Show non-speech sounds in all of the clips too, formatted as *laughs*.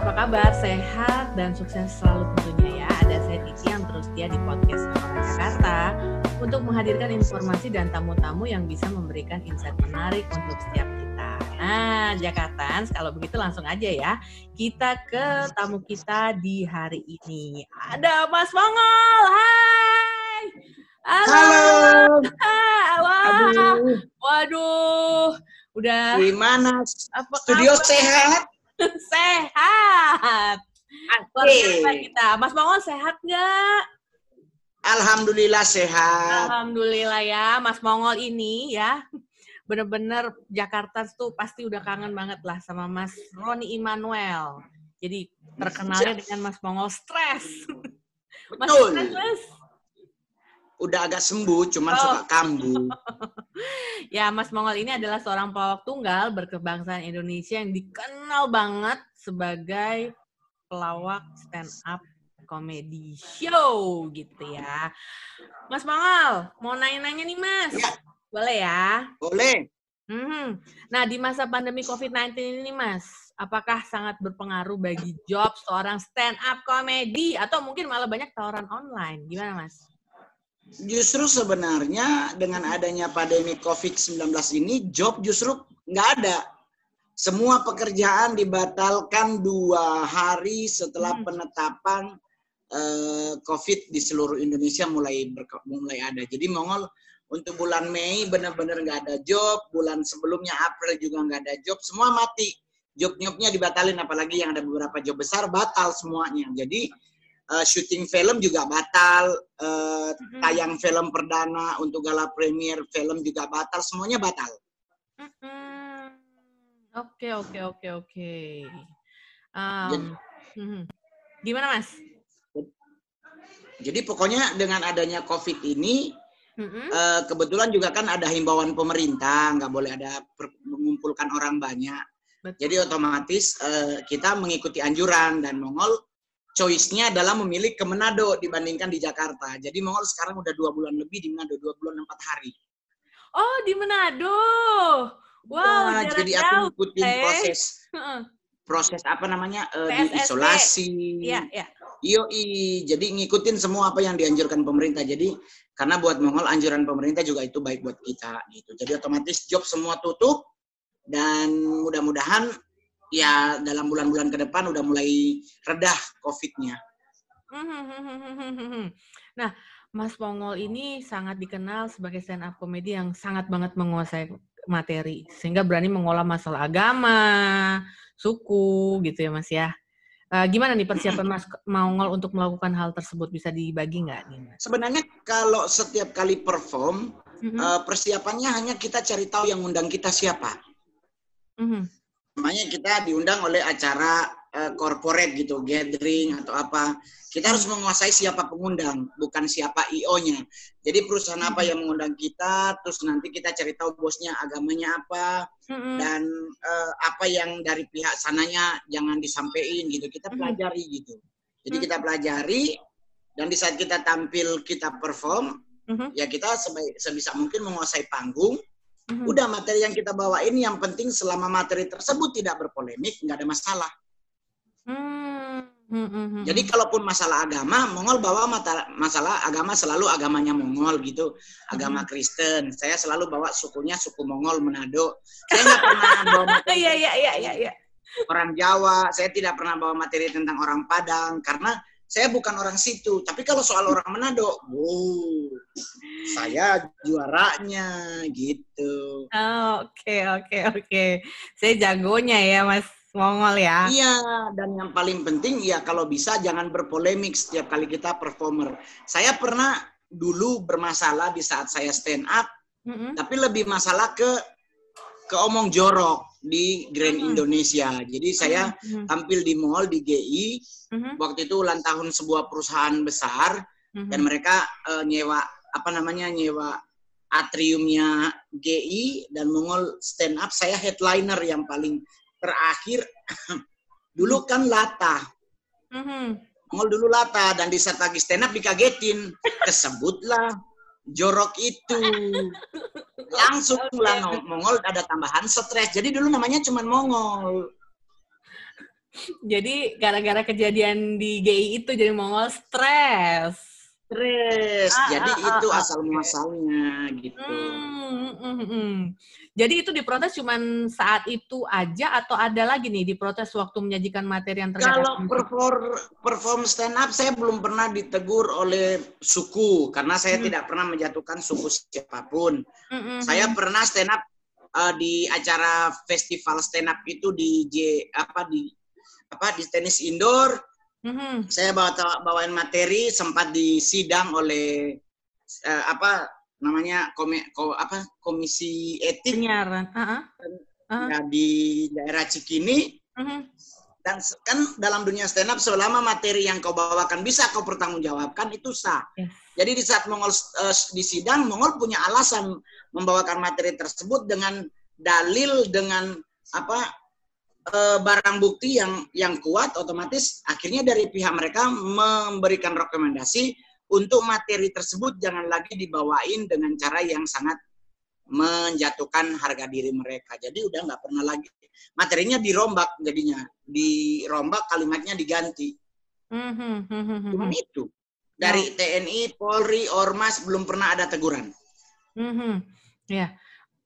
apa kabar? Sehat dan sukses selalu tentunya ya. Ada saya Titi yang terus dia di podcast Orang Jakarta untuk menghadirkan informasi dan tamu-tamu yang bisa memberikan insight menarik untuk setiap kita. Nah, Jakarta, kalau begitu langsung aja ya. Kita ke tamu kita di hari ini. Ada Mas Mongol. Hai. Halo. Halo. Wah. Aduh, Waduh. Udah gimana? apa Studio kabar? sehat? *laughs* sehat. Oke. kita. Mas Mongol sehat nggak? Alhamdulillah sehat. Alhamdulillah ya, Mas Mongol ini ya. Bener-bener Jakarta tuh pasti udah kangen banget lah sama Mas Roni Immanuel. Jadi terkenalnya dengan Mas Mongol stres. *laughs* Mas Betul. stres, Mas? Udah agak sembuh, cuman Oh. suka kambuh. *laughs* Ya, Mas Mongol ini adalah seorang pelawak tunggal berkebangsaan Indonesia yang dikenal banget sebagai pelawak stand up comedy show gitu ya. Mas Mongol, mau nanya-nanya nih Mas. Ya. Boleh ya? Boleh. Mhm. Nah, di masa pandemi COVID-19 ini Mas, apakah sangat berpengaruh bagi job seorang stand up comedy atau mungkin malah banyak tawaran online? Gimana Mas? Justru sebenarnya dengan adanya pandemi COVID-19 ini, job justru nggak ada. Semua pekerjaan dibatalkan dua hari setelah Hmm. penetapan eh, COVID di seluruh Indonesia mulai berke- mulai ada. Jadi Mongol untuk bulan Mei benar-benar nggak ada job, bulan sebelumnya April juga nggak ada job, semua mati. Job-jobnya dibatalin, apalagi yang ada beberapa job besar batal semuanya. Jadi eh, syuting film juga batal, eh, Mhm. tayang film perdana untuk gala premier film juga batal, semuanya batal. Oke oke oke oke. Gimana mas? Jadi pokoknya dengan adanya COVID ini, Mm-mm. eh, kebetulan juga kan ada himbauan pemerintah, nggak boleh ada per- mengumpulkan orang banyak. Betul. Jadi otomatis eh, kita mengikuti anjuran dan Mongol choice-nya adalah memilih ke Manado dibandingkan di Jakarta. Jadi Mongol sekarang udah dua bulan lebih di Manado, dua bulan empat hari. Oh di Manado. Wow Nah, jadi aku jauh. ngikutin eh. proses Heeh. proses apa namanya eh, PSSB. diisolasi. Iya iya. Yoi, jadi ngikutin semua apa yang dianjurkan pemerintah. Jadi karena buat Mongol anjuran pemerintah juga itu baik buat kita gitu. Jadi otomatis job semua tutup dan mudah-mudahan ya dalam bulan-bulan ke depan udah mulai redah COVID-nya. *laughs* Nah, Mas Mongol ini sangat dikenal sebagai stand up comedy yang sangat banget menguasai materi sehingga berani mengolah masalah agama, suku gitu ya Mas ya. Eh, gimana nih persiapan Mas Mongol untuk melakukan hal tersebut bisa dibagi nggak nih Mas? Sebenarnya kalau setiap kali perform Mhm, eh, persiapannya hanya kita cari tahu yang undang kita siapa. mhm, Makanya kita diundang oleh acara eh, corporate gitu, gathering atau apa. Kita harus menguasai siapa pengundang, bukan siapa IO-nya. Jadi perusahaan apa yang mengundang kita, terus nanti kita cari tahu bosnya agamanya apa dan eh, apa yang dari pihak sananya jangan disampaikan gitu. Kita pelajari gitu. Jadi kita pelajari dan di saat kita tampil kita perform, Mhm. ya kita sebaik, sebisa mungkin menguasai panggung. Mhm. Udah materi yang kita bawa ini yang penting selama materi tersebut tidak berpolemik, nggak ada masalah. Hmm, hmm, hmm, hmm. Jadi kalaupun masalah agama, Mongol bawa mata- masalah agama selalu agamanya Mongol gitu, agama Kristen. Saya selalu bawa sukunya suku Mongol Manado. Saya nggak pernah bawa materi *laughs* Iya iya iya iya iya. orang Jawa. Saya tidak pernah bawa materi tentang orang Padang karena saya bukan orang situ. Tapi kalau soal orang Manado, wow, saya juaranya gitu. Oh, Oke oke oke. Saya jagonya ya Mas Mongol ya. Iya, dan yang paling penting ya kalau bisa jangan berpolemik setiap kali kita performer. Saya pernah dulu bermasalah di saat saya stand up, Mhm. tapi lebih masalah ke ke omong jorok di Grand Mhm. Indonesia. Jadi saya Mhm, tampil di mall di GI, mhm, waktu itu ulang tahun sebuah perusahaan besar. Mhm. dan mereka eh, nyewa apa namanya nyewa atriumnya GI dan Mongol stand up. Saya headliner yang paling terakhir. *clears throat* Dulu kan Lata. Mhm. Mongol dulu Lata dan di saat lagi stand up dikagetin. *laughs* Kesebutlah jorok itu. Langsung lah no- Mongol ada tambahan stres. Jadi dulu namanya cuman Mongol. Jadi gara-gara kejadian di GI itu jadi Mongol stres. Stres. Ah, jadi ah, itu ah, asal muasalnya gitu. Hmm, hmm, hmm. Jadi itu diprotes cuma saat itu aja atau ada lagi nih diprotes waktu menyajikan materi yang terkait Kalau perform, perform stand up saya belum pernah ditegur oleh suku karena saya hmm. tidak pernah menjatuhkan suku siapa pun. Hmm, hmm saya hmm. pernah stand up uh, di acara festival stand up itu di J apa di apa di tenis indoor. Hmm. Saya bawa bawain materi sempat disidang oleh uh, apa namanya komi, ko, apa komisi etik penyiaran uh -huh. uh -huh. di daerah Cikini uh -huh. dan kan dalam dunia stand up selama materi yang kau bawakan bisa kau pertanggungjawabkan itu sah yes. jadi di saat Mongol uh, di sidang Mongol punya alasan membawakan materi tersebut dengan dalil dengan apa uh, barang bukti yang yang kuat otomatis akhirnya dari pihak mereka memberikan rekomendasi untuk materi tersebut jangan lagi dibawain dengan cara yang sangat menjatuhkan harga diri mereka. Jadi udah nggak pernah lagi materinya dirombak jadinya, dirombak kalimatnya diganti. Cuma itu dari TNI, Polri, Ormas belum pernah ada teguran. Mm-hmm. Ya,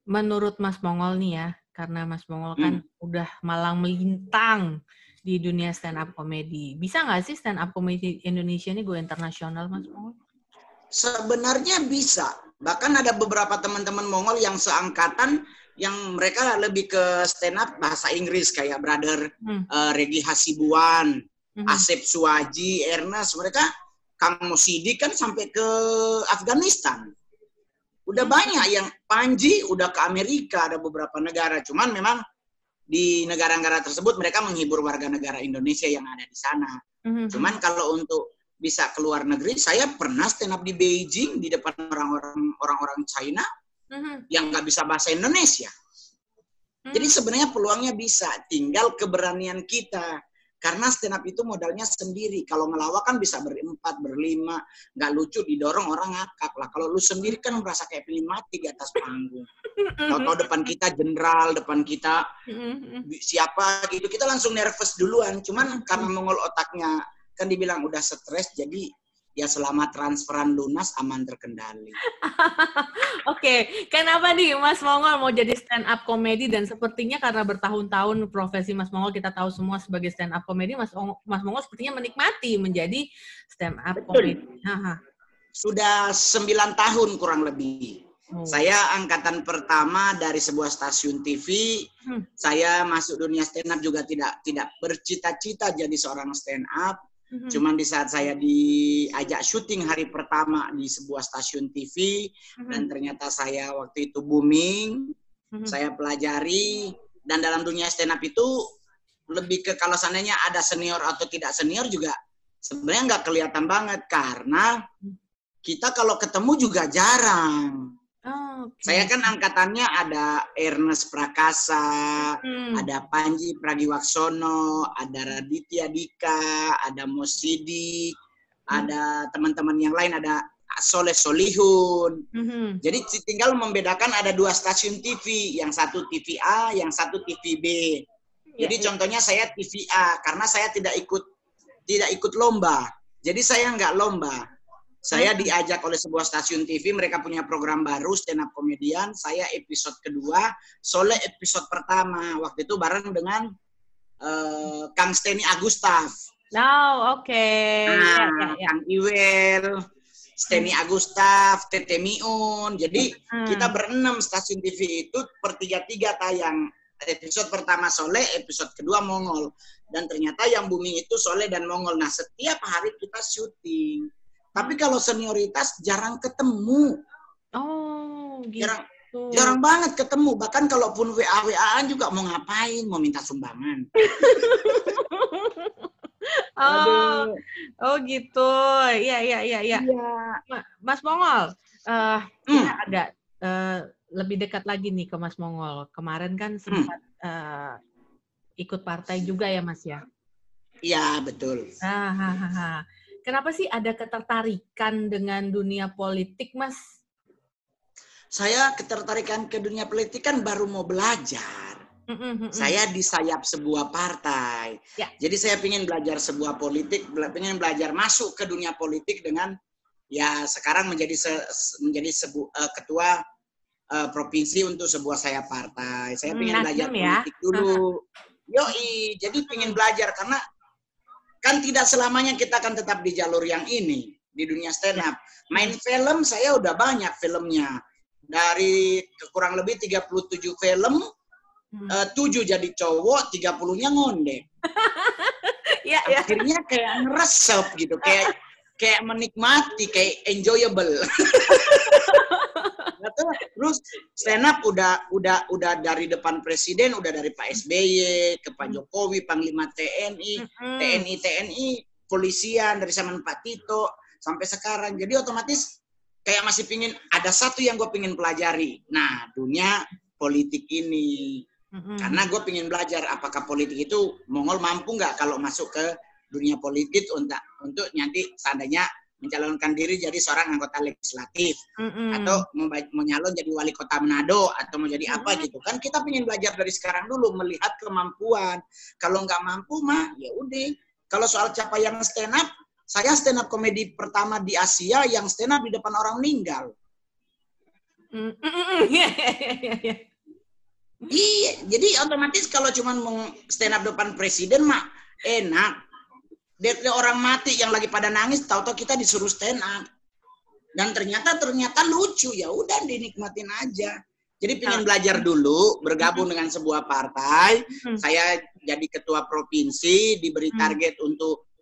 menurut Mas Mongol nih ya, karena Mas Mongol kan mm. udah malang melintang di dunia stand up comedy. Bisa nggak sih stand up comedy Indonesia ini gue internasional, Mas Mongol? Sebenarnya bisa. Bahkan ada beberapa teman-teman Mongol yang seangkatan yang mereka lebih ke stand up bahasa Inggris kayak brother hmm. uh, Regi Hasibuan, hmm. Asep Suwaji, Ernest, mereka Kang Mosidi kan sampai ke Afghanistan. Udah hmm. banyak yang Panji udah ke Amerika, ada beberapa negara. Cuman memang di negara-negara tersebut mereka menghibur warga negara Indonesia yang ada di sana. Mm-hmm. Cuman kalau untuk bisa keluar negeri, saya pernah stand up di Beijing di depan orang-orang orang-orang China mm-hmm. yang nggak bisa bahasa Indonesia. Mm-hmm. Jadi sebenarnya peluangnya bisa, tinggal keberanian kita. Karena stand up itu modalnya sendiri. Kalau ngelawak kan bisa berempat, berlima. Nggak lucu, didorong orang ngakak lah. Kalau lu sendiri kan merasa kayak pilih mati di atas panggung. *laughs* Kalau depan kita jenderal, depan kita *laughs* siapa gitu. Kita langsung nervous duluan. Cuman karena mengol otaknya kan dibilang udah stres, jadi ya selama transferan lunas aman terkendali. *laughs* Oke, okay. kenapa nih Mas Mongol mau jadi stand up comedy dan sepertinya karena bertahun-tahun profesi Mas Mongol kita tahu semua sebagai stand up comedy, Mas Mas Mongol sepertinya menikmati menjadi stand up comedy. Sudah sembilan tahun kurang lebih. Oh. Saya angkatan pertama dari sebuah stasiun TV. Hmm. Saya masuk dunia stand up juga tidak tidak bercita-cita jadi seorang stand up hmm Cuman di saat saya diajak syuting hari pertama di sebuah stasiun TV mm-hmm. dan ternyata saya waktu itu booming, mm-hmm. saya pelajari dan dalam dunia stand up itu lebih ke kalau seandainya ada senior atau tidak senior juga sebenarnya nggak kelihatan banget karena mm. kita kalau ketemu juga jarang. Oh, okay. Saya kan angkatannya ada Ernest Prakasa, hmm. ada Panji Pragiwaksono, ada Raditya Dika, ada Mosidi, hmm. ada teman-teman yang lain, ada Soleh Solihun. Hmm. Jadi tinggal membedakan ada dua stasiun TV, yang satu TV A, yang satu TV B. Ya, Jadi ya. contohnya saya TV A karena saya tidak ikut tidak ikut lomba. Jadi saya nggak lomba. Saya hmm. diajak oleh sebuah stasiun TV, mereka punya program baru stand up komedian. Saya episode kedua, Soleh episode pertama. Waktu itu bareng dengan uh, Kang Steny Agustaf. Oh, oke. Okay. Nah, ya, ya, ya. Kang Iwel, Steny hmm. Agustaf, Tete Miun. Jadi hmm. kita berenam stasiun TV itu per tiga-tiga tayang. Episode pertama Soleh, episode kedua Mongol. Dan ternyata yang booming itu Soleh dan Mongol. Nah, setiap hari kita syuting. Tapi kalau senioritas jarang ketemu. Oh, gitu. Jarang, jarang banget ketemu. Bahkan kalaupun WA WA-an juga mau ngapain, mau minta sumbangan. *laughs* oh, oh gitu. Iya, iya, iya, iya. Ya. Mas Mongol, uh, hmm. ada uh, lebih dekat lagi nih ke Mas Mongol. Kemarin kan sempat hmm. uh, ikut partai juga ya, Mas ya? Iya, betul. Ah, ha, ha, ha kenapa sih ada ketertarikan dengan dunia politik, Mas? Saya ketertarikan ke dunia politik kan baru mau belajar. Saya di sayap sebuah partai. Ya. Jadi saya ingin belajar sebuah politik, ingin belajar masuk ke dunia politik dengan ya sekarang menjadi se, menjadi sebu, uh, ketua uh, provinsi untuk sebuah sayap partai. Saya ingin belajar ya. politik dulu. Yoi, jadi ingin belajar karena kan tidak selamanya kita akan tetap di jalur yang ini di dunia stand up. Main film saya udah banyak filmnya. Dari kurang lebih 37 film, hmm. uh, 7 jadi cowok, 30-nya ngondek. *laughs* ya, ya. Akhirnya kayak ngeresep gitu, kayak kayak menikmati, kayak enjoyable. *laughs* Terus stand up udah udah udah dari depan presiden, udah dari Pak SBY ke Pak hmm. Jokowi, Panglima TNI, hmm. TNI TNI, polisian dari zaman Pak Tito sampai sekarang. Jadi otomatis kayak masih pingin ada satu yang gue pingin pelajari. Nah dunia politik ini. Mm-hmm. Karena gue pingin belajar apakah politik itu Mongol mampu nggak kalau masuk ke dunia politik untuk untuk nanti seandainya mencalonkan diri jadi seorang anggota legislatif mm-hmm. atau mau, mau nyalon jadi wali kota Manado atau mau jadi mm-hmm. apa gitu kan kita ingin belajar dari sekarang dulu melihat kemampuan kalau nggak mampu mah ya udah kalau soal capaian stand up saya stand up komedi pertama di Asia yang stand up di depan orang meninggal mm-hmm. *laughs* Iya, jadi otomatis kalau cuma mau stand up depan presiden mah enak. Dari orang mati yang lagi pada nangis, tahu-tahu kita disuruh stand up. Dan ternyata ternyata lucu ya, udah dinikmatin aja. Jadi pengen belajar dulu, bergabung dengan sebuah partai. Hmm. Saya jadi ketua provinsi, diberi mm. target untuk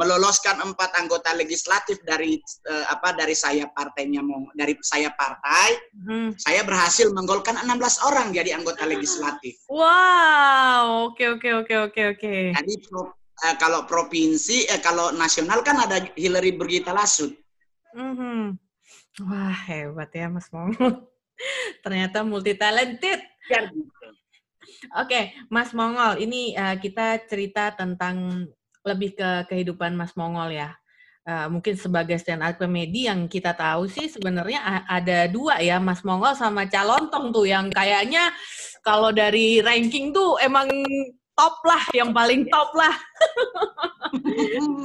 meloloskan empat anggota legislatif dari uh, apa dari saya partainya dari saya partai hmm. saya berhasil menggolkan 16 orang jadi anggota legislatif. Wow, oke oke oke oke oke. Jadi pro, uh, kalau provinsi eh, kalau nasional kan ada Hillary Brigita Lasut. Hmm. Wah, hebat ya Mas Mongol. *laughs* Ternyata multi talented. Ya. Oke, Mas Mongol, ini uh, kita cerita tentang lebih ke kehidupan Mas Mongol ya. Uh, mungkin sebagai stand up comedy yang kita tahu sih sebenarnya ada dua ya Mas Mongol sama Calontong tuh yang kayaknya kalau dari ranking tuh emang top lah yang paling top lah.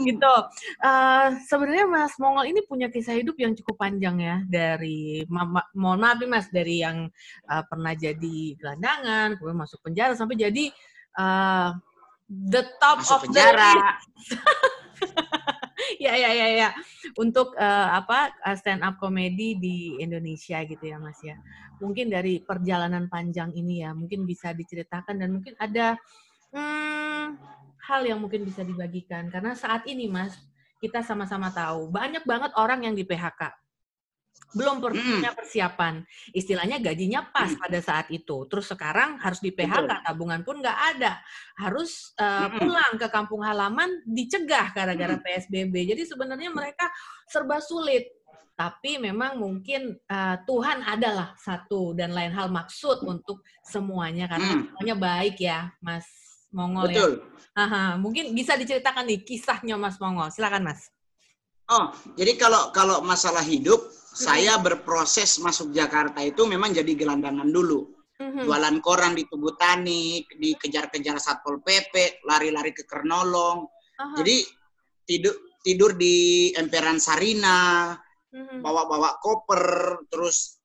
Gitu. Uh, sebenarnya Mas Mongol ini punya kisah hidup yang cukup panjang ya dari ma mohon maaf nih Mas dari yang uh, pernah jadi gelandangan kemudian masuk penjara sampai jadi uh, the top Masuk of penjara. the *laughs* ya ya ya ya. Untuk uh, apa stand up comedy di Indonesia gitu ya Mas ya. Mungkin dari perjalanan panjang ini ya mungkin bisa diceritakan dan mungkin ada hmm, hal yang mungkin bisa dibagikan karena saat ini Mas kita sama-sama tahu banyak banget orang yang di PHK belum punya hmm. persiapan. Istilahnya gajinya pas hmm. pada saat itu. Terus sekarang harus di PHK, tabungan pun nggak ada. Harus uh, pulang ke kampung halaman, dicegah gara-gara PSBB. Jadi sebenarnya mereka serba sulit. Tapi memang mungkin uh, Tuhan adalah satu dan lain hal maksud untuk semuanya karena semuanya baik ya, Mas Mongol ya. Betul. ya. Aha, mungkin bisa diceritakan nih kisahnya Mas Mongol. Silakan Mas. Oh, jadi kalau kalau masalah hidup saya berproses masuk Jakarta itu memang jadi gelandangan dulu. Mm-hmm. Jualan koran di Tugu Tani, dikejar-kejar Satpol PP, lari-lari ke Kernolong. Uh-huh. Jadi tidur tidur di emperan Sarina, mm-hmm. bawa-bawa koper, terus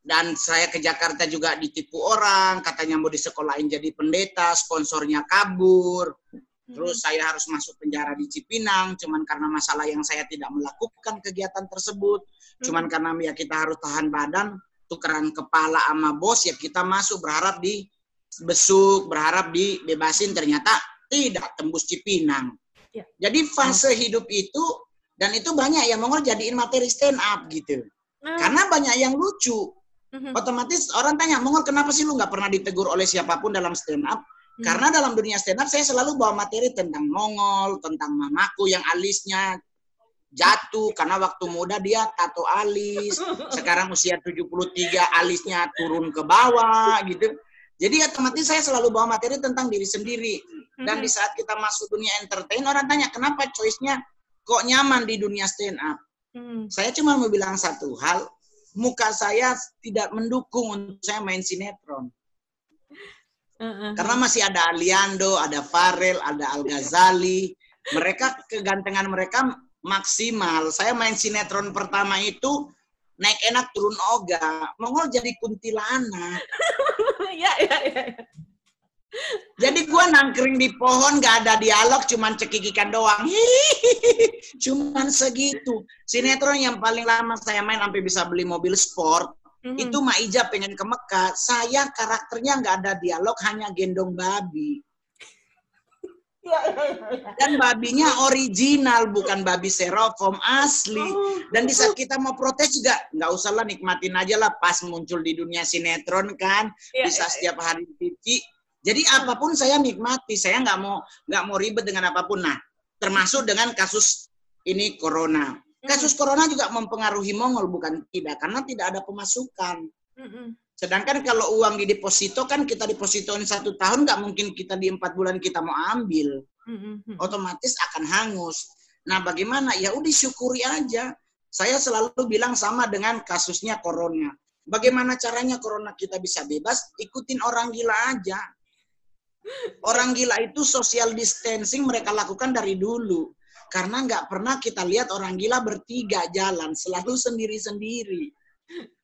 dan saya ke Jakarta juga ditipu orang, katanya mau disekolahin jadi pendeta, sponsornya kabur. Terus saya harus masuk penjara di Cipinang, cuman karena masalah yang saya tidak melakukan kegiatan tersebut, cuman hmm. karena ya kita harus tahan badan, tukeran kepala sama bos, ya kita masuk berharap di besuk, berharap dibebasin, ternyata tidak tembus Cipinang. Ya. Jadi fase hidup itu, dan itu banyak yang mau jadiin materi stand up gitu. Hmm. Karena banyak yang lucu. Hmm. Otomatis orang tanya, Mongol kenapa sih lu nggak pernah ditegur oleh siapa pun dalam stand up? Hmm. Karena dalam dunia stand up saya selalu bawa materi tentang Mongol, tentang mamaku yang alisnya jatuh karena waktu muda dia tato alis. *laughs* Sekarang usia 73 alisnya turun ke bawah gitu. Jadi otomatis saya selalu bawa materi tentang diri sendiri. Dan di hmm. saat kita masuk dunia entertain, orang tanya kenapa choice-nya kok nyaman di dunia stand up. Hmm. Saya cuma mau bilang satu hal, muka saya tidak mendukung untuk saya main sinetron. Karena masih ada Aliando, ada Farel, ada Al Ghazali. Mereka kegantengan mereka maksimal. Saya main sinetron pertama itu naik enak turun oga. Mongol jadi kuntilanak. ya, ya, ya. Jadi gua nangkring di pohon gak ada dialog, cuman cekikikan doang. Hihihi, *laughs* cuman segitu. Sinetron yang paling lama saya main sampai bisa beli mobil sport Mm-hmm. Itu Maija pengen ke Mekah, saya karakternya nggak ada dialog, hanya gendong babi. Ya, ya, ya, Dan babinya original, bukan babi serofom asli. Oh. Dan di saat kita mau protes juga, nggak usah lah nikmatin aja lah pas muncul di dunia sinetron kan, bisa setiap hari di. Jadi apa pun saya nikmati, saya nggak mau nggak mau ribet dengan apa pun. Nah, termasuk dengan kasus ini corona. Kasus corona juga mempengaruhi Mongol bukan tidak karena tidak ada pemasukan. Sedangkan kalau uang di deposito kan kita depositoin satu tahun nggak mungkin kita di empat bulan kita mau ambil, otomatis akan hangus. Nah bagaimana? Ya udah syukuri aja. Saya selalu bilang sama dengan kasusnya corona. Bagaimana caranya corona kita bisa bebas? Ikutin orang gila aja. Orang gila itu social distancing mereka lakukan dari dulu. Karena nggak pernah kita lihat orang gila bertiga jalan, selalu sendiri-sendiri.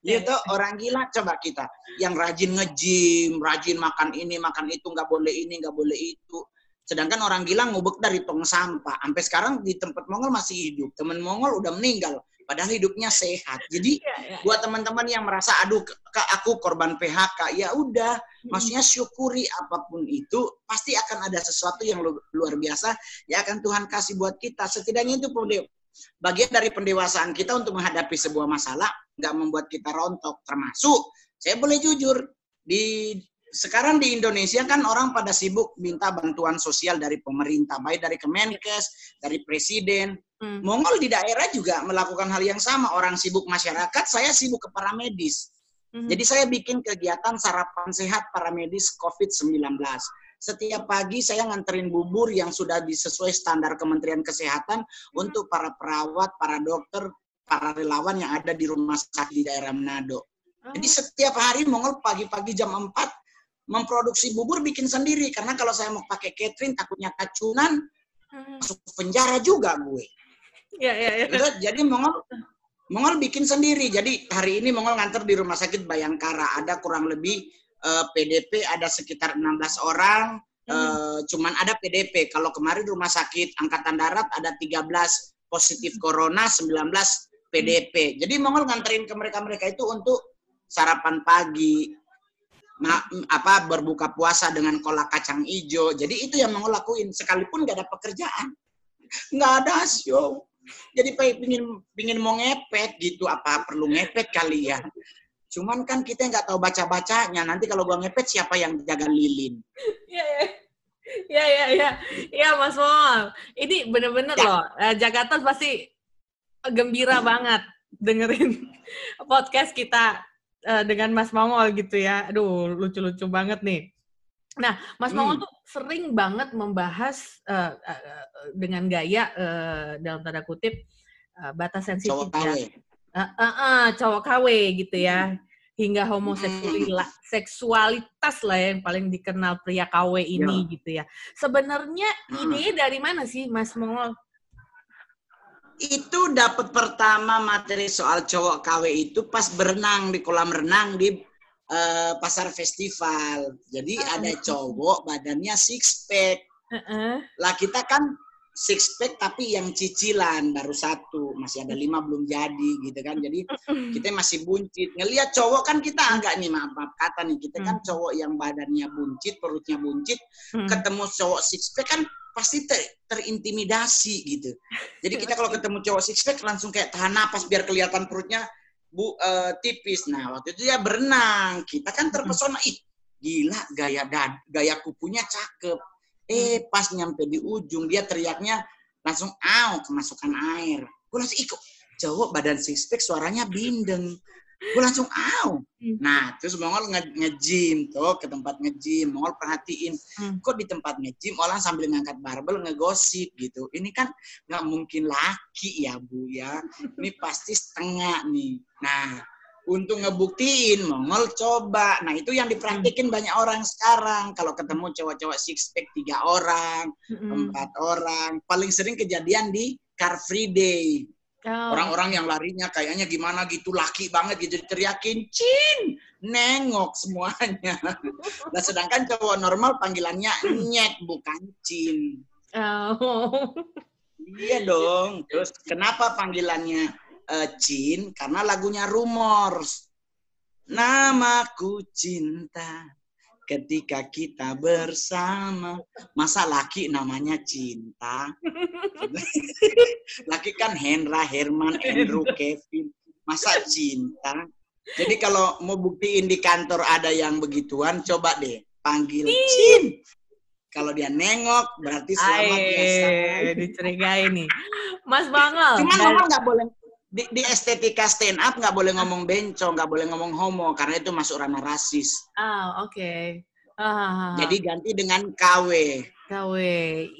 Gitu, orang gila coba kita yang rajin ngejim, rajin makan ini, makan itu, nggak boleh ini, nggak boleh itu. Sedangkan orang gila ngubek dari tong sampah. Sampai sekarang di tempat Mongol masih hidup. Temen Mongol udah meninggal padahal hidupnya sehat. Jadi ya, ya, buat teman-teman yang merasa aduh kak aku korban PHK, ya udah, hmm. maksudnya syukuri apa pun itu pasti akan ada sesuatu yang luar biasa ya akan Tuhan kasih buat kita. Setidaknya itu bagian dari pendewasaan kita untuk menghadapi sebuah masalah, nggak membuat kita rontok. Termasuk saya boleh jujur di sekarang di Indonesia kan orang pada sibuk minta bantuan sosial dari pemerintah, baik dari Kemenkes, dari presiden, Hmm. Mongol di daerah juga melakukan hal yang sama. Orang sibuk masyarakat, saya sibuk ke para medis. Hmm. Jadi saya bikin kegiatan sarapan sehat para medis COVID-19. Setiap pagi saya nganterin bubur yang sudah disesuai standar Kementerian Kesehatan hmm. untuk para perawat, para dokter, para relawan yang ada di rumah sakit di daerah Manado. Jadi setiap hari Mongol pagi-pagi jam 4 memproduksi bubur bikin sendiri. Karena kalau saya mau pakai catering takutnya kacunan, hmm. masuk penjara juga gue. Ya, ya, ya. Jadi Mongol Mongol bikin sendiri. Jadi hari ini Mongol nganter di rumah sakit Bayangkara ada kurang lebih uh, eh, PDP ada sekitar 16 orang. Uh, cuman ada PDP. Kalau kemarin rumah sakit Angkatan Darat ada 13 positif corona, 19 PDP. Jadi Mongol nganterin ke mereka-mereka itu untuk sarapan pagi, apa berbuka puasa dengan kolak kacang hijau. Jadi itu yang Mongol lakuin. Sekalipun gak ada pekerjaan. Nggak ada show. Jadi pingin pingin mau ngepet gitu. Apa perlu ngepet kali ya? Cuman kan kita nggak tahu baca bacanya nanti kalau gua ngepet siapa yang jaga lilin? Ya ya ya ya ya, ya mas Mol ini bener-bener ya. loh. Eh, Jakarta pasti gembira banget dengerin *laughs* podcast kita uh, dengan Mas Mongol gitu ya aduh lucu-lucu banget nih Nah, Mas hmm. Mongol tuh sering banget membahas uh, uh, dengan gaya uh, dalam tanda kutip uh, batas sensitif ya. Uh, uh, uh, cowok KW gitu ya. Hmm. Hingga homoseksualitas hmm. lah yang paling dikenal pria KW ini ya. gitu ya. Sebenarnya hmm. ide dari mana sih Mas Mongol? Itu dapat pertama materi soal cowok KW itu pas berenang di kolam renang di uh, pasar festival. Jadi uh, ada cowok badannya six pack. Uh -uh. Lah kita kan six pack tapi yang cicilan baru satu. Masih ada lima belum jadi gitu kan. Jadi kita masih buncit. Ngelihat cowok kan kita agak nih maaf, maaf kata nih. Kita kan cowok yang badannya buncit perutnya buncit ketemu cowok six pack kan pasti ter, terintimidasi gitu. Jadi kita kalau ketemu cowok six pack langsung kayak tahan napas biar kelihatan perutnya bu uh, tipis. Nah waktu itu dia berenang, kita kan terpesona, ih gila gaya dad, gaya kupunya cakep. Eh pas nyampe di ujung dia teriaknya langsung aw kemasukan air. Gue langsung ikut cowok badan six pack suaranya bindeng gue langsung aw hmm. nah terus Mongol nge-gym tuh ke tempat nge-gym Mongol perhatiin hmm. kok di tempat nge-gym orang sambil ngangkat barbel ngegosip gitu ini kan nggak mungkin laki ya bu ya ini *laughs* pasti setengah nih nah untuk ngebuktiin Mongol coba. Nah itu yang dipraktikin banyak orang sekarang. Kalau ketemu cowok-cowok six pack tiga orang, Mm-mm. empat orang, paling sering kejadian di Car Free Day. Oh. Orang-orang yang larinya kayaknya gimana gitu, laki banget gitu, teriakin, Cin, nengok semuanya. *laughs* Nah sedangkan cowok normal panggilannya nyet, bukan Cin. Oh. Iya dong. Terus kenapa panggilannya eh, Cin? Karena lagunya Rumors. Namaku cinta ketika kita bersama. Masa laki namanya cinta? *laughs* laki kan Hendra, Herman, Andrew, Kevin. Masa cinta? Jadi kalau mau buktiin di kantor ada yang begituan, coba deh panggil Cin. Kalau dia nengok, berarti selamat ya. Aye, dicurigai nih. Mas Bangol. Cuman nggak boleh di, di estetika stand up nggak boleh ngomong bencong, nggak boleh ngomong homo karena itu masuk ranah rasis. Ah, oke. Ah, Jadi ganti dengan KW. KW.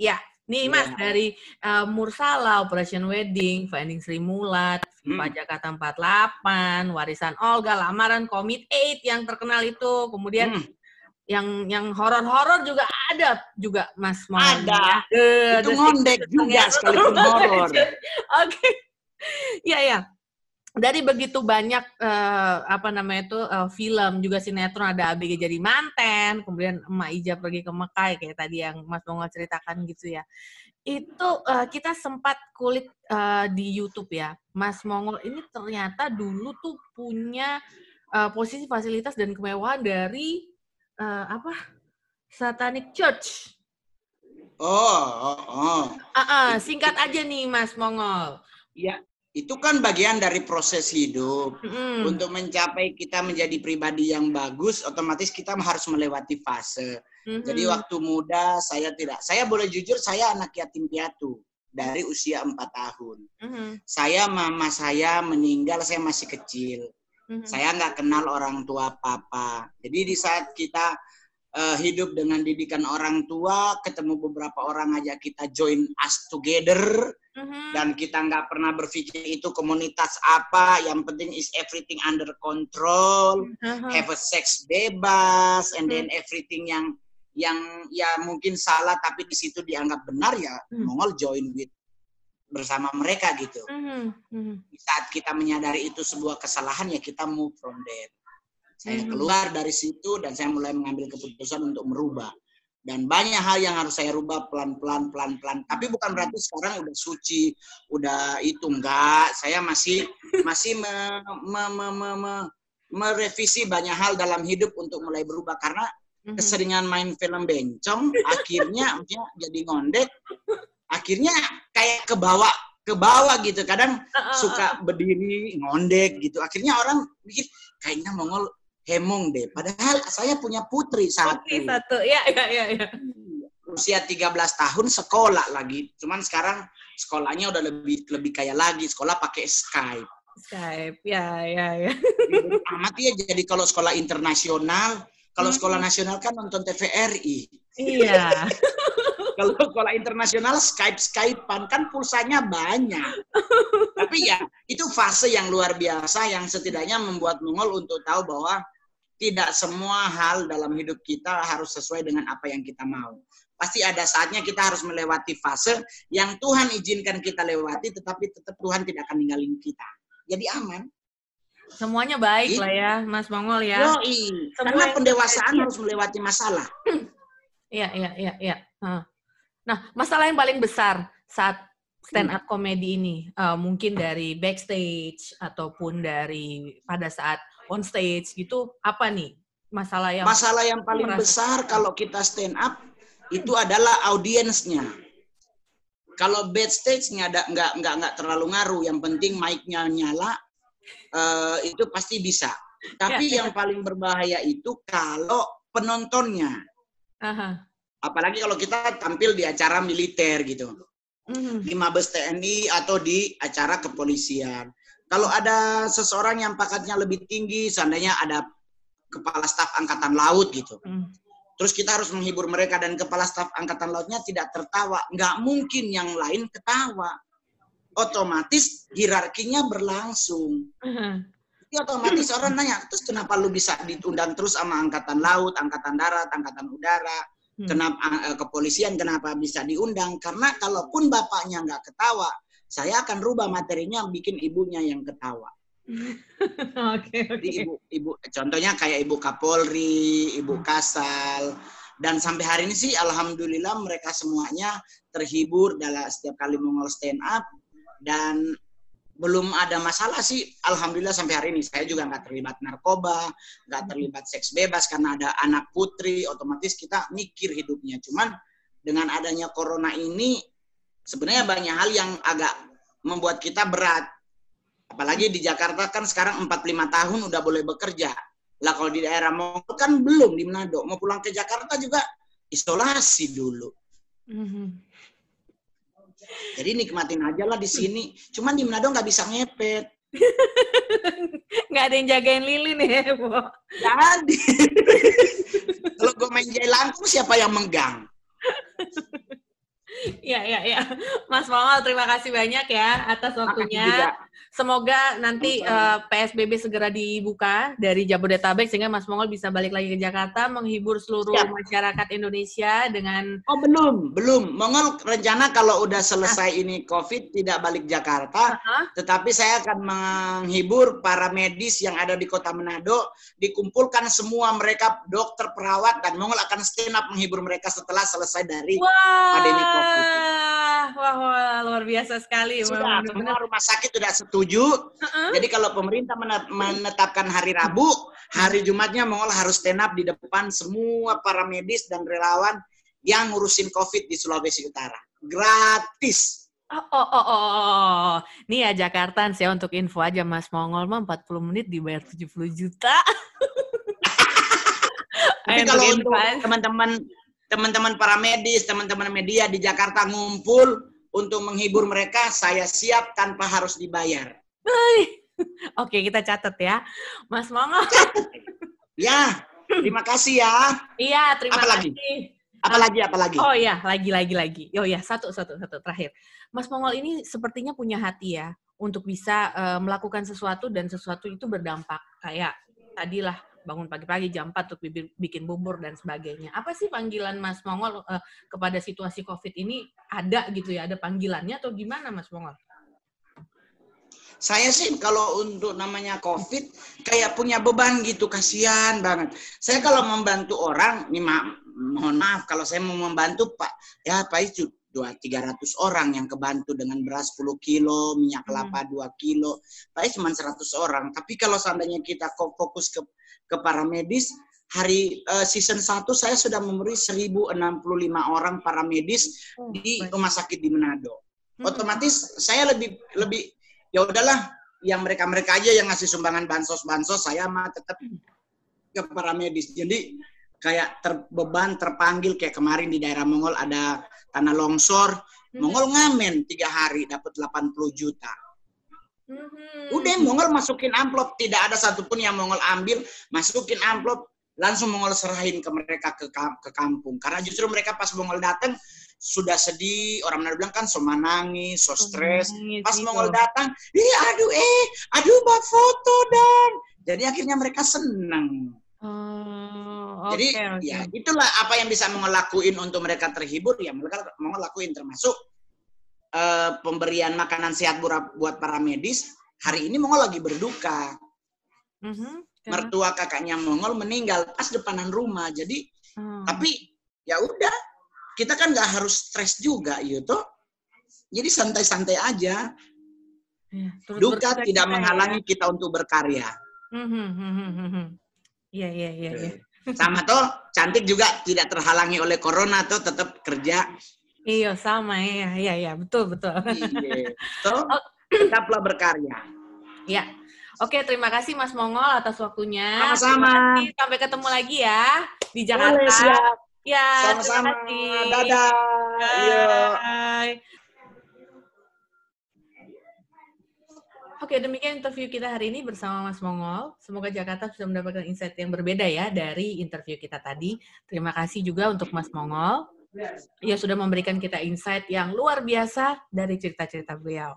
Ya, nih Iya. Mas dari uh, Mursala, Operation Wedding, Finding Sri Mulat, Hmm. Jakarta 48, Warisan Olga, Lamaran, Commit 8 yang terkenal itu. Kemudian Hmm, yang yang horor-horor juga ada juga Mas Mau. Ada. Ya. itu ngondek juga sekalipun horor. *laughs* Oke. *laughs* Iya ya. Dari begitu banyak eh, apa namanya itu eh, film juga sinetron ada ABG jadi manten, kemudian Emak Ija pergi ke Mekah kayak tadi yang Mas Mongol ceritakan gitu ya. Itu eh, kita sempat kulik eh, di YouTube ya. Mas Mongol ini ternyata dulu tuh punya eh, posisi fasilitas dan kemewahan dari eh, apa? Satanic Church. Oh, oh, oh. Ah, ah, singkat aja nih Mas Mongol. Ya, itu kan bagian dari proses hidup. Mm-mm. Untuk mencapai kita menjadi pribadi yang bagus, otomatis kita harus melewati fase. Jadi Mhm. waktu muda saya tidak, saya boleh jujur saya anak yatim piatu dari usia 4 tahun. Mhm. Saya mama saya meninggal saya masih kecil. Mhm. Saya nggak kenal orang tua papa. Jadi di saat kita eh, hidup dengan didikan orang tua, ketemu beberapa orang aja kita join us together Mhm. dan kita nggak pernah berpikir itu komunitas apa. Yang penting is everything under control, Aha. have a sex bebas, and then everything yang yang ya mungkin salah tapi di situ dianggap benar ya Hmm. Mongol join with bersama mereka gitu. Mhm. Mhm. Di saat kita menyadari itu sebuah kesalahan ya kita move from there. Saya Mhm. keluar dari situ dan saya mulai mengambil keputusan untuk merubah. Dan banyak hal yang harus saya rubah pelan-pelan, pelan-pelan. Tapi bukan berarti sekarang udah suci, udah itu enggak. Saya masih masih me- me- me- me- me- merevisi banyak hal dalam hidup untuk mulai berubah karena Mhm. keseringan main film bencong akhirnya *laughs* jadi ngondek akhirnya kayak ke bawah ke bawah gitu kadang suka berdiri ngondek gitu akhirnya orang mikir kayaknya Mongol hemong deh padahal saya punya putri satu Oke, satu. Ya, ya, ya, ya. usia 13 tahun sekolah lagi cuman sekarang sekolahnya udah lebih lebih kaya lagi sekolah pakai Skype Skype. Ya, ya, ya. Amat ya jadi kalau sekolah internasional kalau Hmm. sekolah nasional kan nonton TVRI Iya. *laughs* kalau sekolah internasional Skype Skypean kan pulsanya banyak. Tapi ya itu fase yang luar biasa yang setidaknya membuat Mongol untuk tahu bahwa tidak semua hal dalam hidup kita harus sesuai dengan apa yang kita mau. Pasti ada saatnya kita harus melewati fase yang Tuhan izinkan kita lewati, tetapi tetap Tuhan tidak akan ninggalin kita. Jadi aman. Semuanya baik Ih. lah ya, Mas Mongol ya. Yoi. Karena pendewasaan harus melewati masalah. Iya, iya, iya, iya. Nah, masalah yang paling besar saat stand up comedy ini, eh, mungkin dari backstage ataupun dari pada saat on stage gitu, apa nih masalah yang Masalah yang paling merasa- besar kalau kita stand up itu adalah audiensnya. Kalau backstage-nya ada nggak nggak nggak terlalu ngaruh, yang penting mic-nya nyala, eh, itu pasti bisa. Tapi Ya, yang paling berbahaya itu kalau penontonnya, Aha. apalagi kalau kita tampil di acara militer gitu, Mhm. di Mabes TNI atau di acara kepolisian. Kalau ada seseorang yang pangkatnya lebih tinggi, seandainya ada kepala staf angkatan laut gitu, Mhm. terus kita harus menghibur mereka dan kepala staf angkatan lautnya tidak tertawa, nggak mungkin yang lain ketawa. Otomatis hierarkinya berlangsung. Aha. Ya otomatis orang nanya, terus kenapa lu bisa diundang terus sama angkatan laut, angkatan darat, angkatan udara, hmm. kenapa uh, kepolisian kenapa bisa diundang? Karena kalaupun bapaknya nggak ketawa, saya akan rubah materinya bikin ibunya yang ketawa. *laughs* Oke, okay, okay. ibu, ibu, contohnya kayak ibu Kapolri, ibu hmm. Kasal, dan sampai hari ini sih, alhamdulillah mereka semuanya terhibur dalam setiap kali mengol stand up dan belum ada masalah sih alhamdulillah sampai hari ini saya juga nggak terlibat narkoba nggak hmm. terlibat seks bebas karena ada anak putri otomatis kita mikir hidupnya cuman dengan adanya corona ini sebenarnya banyak hal yang agak membuat kita berat apalagi di Jakarta kan sekarang 45 tahun udah boleh bekerja lah kalau di daerah mau kan belum di Manado mau pulang ke Jakarta juga isolasi dulu mm -hmm. Jadi nikmatin aja lah di sini. Cuman di Manado nggak bisa ngepet. *laughs* nggak ada yang jagain lilin ya, Bu? Jadi. *laughs* Kalau gue main jai langkung, siapa yang menggang? *laughs* *laughs* Iya, iya, iya. Mas Mongol, terima kasih banyak ya atas waktunya. Semoga nanti uh, eh, PSBB segera dibuka dari Jabodetabek sehingga Mas Mongol bisa balik lagi ke Jakarta menghibur seluruh Siap. masyarakat Indonesia dengan Oh, belum, belum. Mongol rencana kalau udah selesai ah. ini Covid tidak balik Jakarta, uh -huh. tetapi saya akan menghibur para medis yang ada di Kota Manado, dikumpulkan semua mereka dokter, perawat dan Mongol akan stand up menghibur mereka setelah selesai dari Wah. pandemi Covid. Wah, wah, luar biasa sekali. Sudah, semua rumah sakit sudah setuju. Uh-uh. Jadi kalau pemerintah menetapkan hari Rabu, hari Jumatnya Mongol harus stand up di depan semua para medis dan relawan yang ngurusin COVID di Sulawesi Utara. Gratis. Oh, oh, oh, oh, oh. Nih ya Jakarta sih untuk info aja Mas Mongol mah 40 menit dibayar 70 juta. *laughs* Tapi kalau untuk teman-teman teman-teman para medis, teman-teman media di Jakarta ngumpul, untuk menghibur mereka, saya siap tanpa harus dibayar. *laughs* Oke, kita catat ya. Mas Mongo. ya, terima kasih ya. Iya, terima apalagi? kasih. Apalagi, apalagi? Oh iya, lagi, lagi, lagi. Oh iya, satu, satu, satu, terakhir. Mas Mongol ini sepertinya punya hati ya, untuk bisa uh, melakukan sesuatu dan sesuatu itu berdampak. Kayak tadilah bangun pagi-pagi jam 4 untuk bikin bubur dan sebagainya. Apa sih panggilan Mas Mongol uh, kepada situasi COVID ini? Ada gitu ya, ada panggilannya atau gimana Mas Mongol? Saya sih kalau untuk namanya COVID kayak punya beban gitu, kasihan banget. Saya kalau membantu orang, nih ma mohon maaf kalau saya mau membantu Pak, ya Pak itu dua tiga ratus orang yang kebantu dengan beras 10 kilo, minyak kelapa hmm. 2 kilo, Pak cuma 100 orang. Tapi kalau seandainya kita fokus ke ke para medis. Hari uh, season 1 saya sudah memberi 1065 orang para medis oh, di rumah sakit di Manado. Hmm. Otomatis saya lebih lebih ya udahlah yang mereka-mereka aja yang ngasih sumbangan bansos-bansos saya mah tetap ke para medis. Jadi kayak terbeban terpanggil kayak kemarin di daerah Mongol ada tanah longsor, hmm. Mongol ngamen tiga hari dapat 80 juta. Mm-hmm. Udah Mongol masukin amplop, tidak ada satupun yang Mongol ambil, masukin amplop, langsung Mongol serahin ke mereka ke, ke kampung. Karena justru mereka pas Mongol datang sudah sedih, orang Manado bilang kan so nangis, so stres. Pas gitu. Mongol datang, ih aduh eh, aduh buat foto dong. Jadi akhirnya mereka senang. Oh, okay, Jadi okay. ya itulah apa yang bisa Mongol lakuin untuk mereka terhibur ya mereka Mongol lakuin termasuk uh, pemberian makanan sehat buat para medis, hari ini Mongol lagi berduka. Mm-hmm. Mertua kakaknya Mongol meninggal pas depanan rumah. Jadi, mm. tapi ya udah, kita kan nggak harus stres juga, gitu. Jadi santai-santai aja. Ya, Duka tidak menghalangi ya. kita untuk berkarya. Mm-hmm, mm-hmm, iya, iya, iya. iya. Sama toh, cantik juga tidak terhalangi oleh corona tuh tetap kerja Iya sama ya, iya iya betul betul. Iya. So, *laughs* oh. tetaplah berkarya. Ya. Oke, terima kasih Mas Mongol atas waktunya. Sama-sama. Sampai ketemu lagi ya di Jakarta. Boleh, siap. Ya, sama-sama. Dadah. Iya. Oke, demikian interview kita hari ini bersama Mas Mongol. Semoga Jakarta bisa mendapatkan insight yang berbeda ya dari interview kita tadi. Terima kasih juga untuk Mas Mongol ia sudah memberikan kita insight yang luar biasa dari cerita-cerita beliau.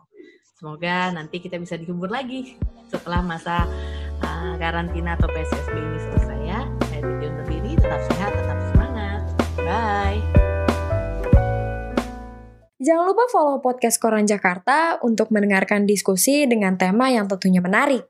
Semoga nanti kita bisa dihibur lagi setelah masa uh, karantina atau PSSB ini selesai ya. Saya Titi undur diri, tetap sehat, tetap semangat. Bye. Jangan lupa follow podcast Koran Jakarta untuk mendengarkan diskusi dengan tema yang tentunya menarik.